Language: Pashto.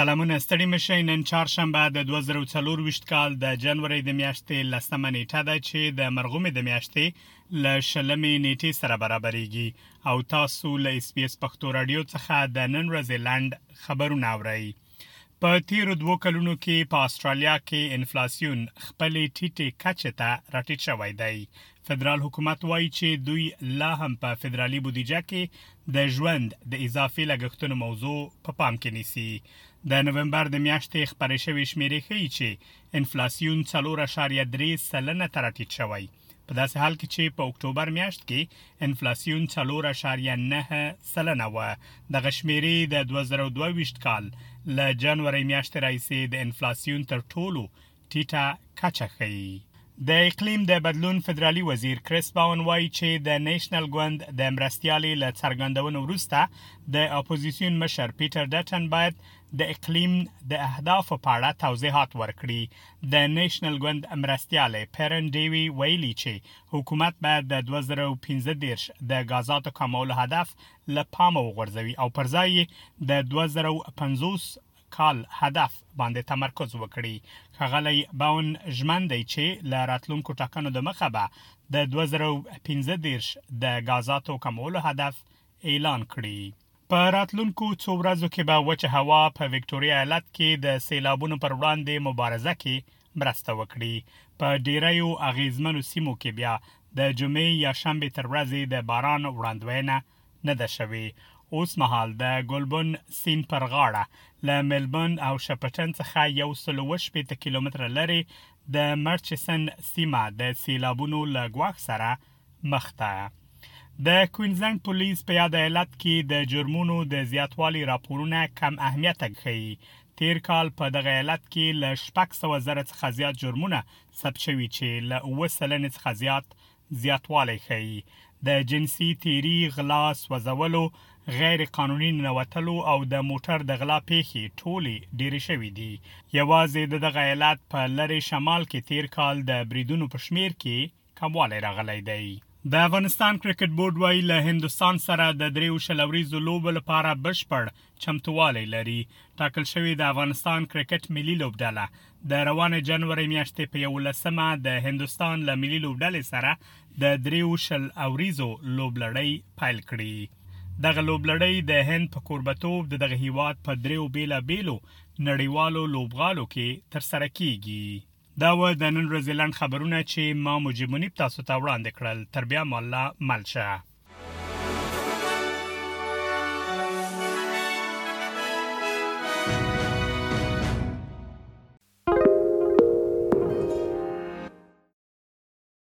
سلامونه ستړي مشه نن چهارشنبه د 2024 کال د جنوري د میاشتې لسمه نیټه ده چې د مرغومې د میاشتې له شلمې نیټې سره برابریږي او تاسو له اس بي اس پښتو رادیو څخه د نن ورځې لند خبرونه اورئ په تیرو دوو کلونو کې په استرالیا کې انفلاسیون خپل ټیټه کچه ته راټیټ شوی دی فدرال حکومت وایي چې دوی لا هم په فدرالي بودیجه کې د ژوند د اضافي لګښتونو موضوع په پام کې نیسي د نوومبر د میاشتې خبرې شوې شمیرې ښیي چې انفلاسیون 4.3 سلنه تر ټیټ شوی په داسې حال کې چې په اکتوبر میاشت کې انفلاسیون 4.9 سلنه و دغه شمیرې د 2022 کال له جنوري میاشتې راهیسې د انفلاسیون تر ټولو ټیټه کچه ښیي د اقلیم د بدلون فدرالي وزیر کریس باون وایي چې د نېشنل ګوند د مرستیالي له څرګندونو وروسته د اپوزیسیون مشر پیټر ډټن باید د اقلیم د اهدافو په اړه توضیحات ورکړي د نېشنل ګوند مرستیالې پرن ډیوي ویلي چې حکومت باید د دوه زره او پنځه دېرش د غازاتو کمولو هدف له پامه وغورځوي او پر ځای یې د دوه زره او پنځوس کال هدف باندې تمرکز وکړي. ښاغلی باون ژمن دی چې له راتلونکو ټاکنو دمخه به د دوه زره او پنځه دېرش د غازاتو کمولو هدف اعلان کړي. په راتلونکو څو ورځو کې به وچه هوا په ویکټوریا ایالت کې د سیلابونو پر وړاندې مبارزه کې مرسته وکړي. په ډیریو اغیزمنو سیمو کې بیا د جمعې یا شنبې تر ورځې د باران وړاندوینه نه ده شوې. اوس مهال د ګولبون سیند پر غاړه له ملبورن او شپټن څخه یو سلو اووه شپېته کیلومتره لرې د مرچسن سیمه د سیلابونو له ګواښ سره مخته د کوینزلنډ پولیس په یاد ایالت کې د جرمونو د زیاتوالي راپورونه کم اهمیت ښیي تیر کال په دغه ایالت کې له 600 زره څخه زیات جرمونه ثبت شوي چې له 9 سلنې څخه زیات زیاتوالی ښیي د جنسي تیری غلا سوځولو غیر قانوني ننوتلو او د موټر د غلا پیښې ټولې ډېرې شوې دي یوازې د دغه ایالت په لرې شمال کې تیر کال د بریدونو په شمیر کې کموالی راغلی دی. د افغانستان کرکټ بورډ وايي، له هندوستان سره د درېیو شل اوریزو لوبو لپاره بشپړ چمتووالی لري. ټاکل شوې د افغانستان کرکټ ملي لوبډله د روانې جنورۍ میاشتې په یوولسمه د هندوستان له ملي لوبډلې سره د درېیو شل اوریزو لوبلړۍ پیل کړي. دغه لوبلړۍ د هند په کوربتوب د دغه هېواد په درېیو بېلابېلو نړیوالو لوبغالو کې ترسره کېږي. دا وه د نن ورځې لنډ خبرونه چې ما مجيب منيب تاسو ته وړاندې کړل تر بیا مله مل شه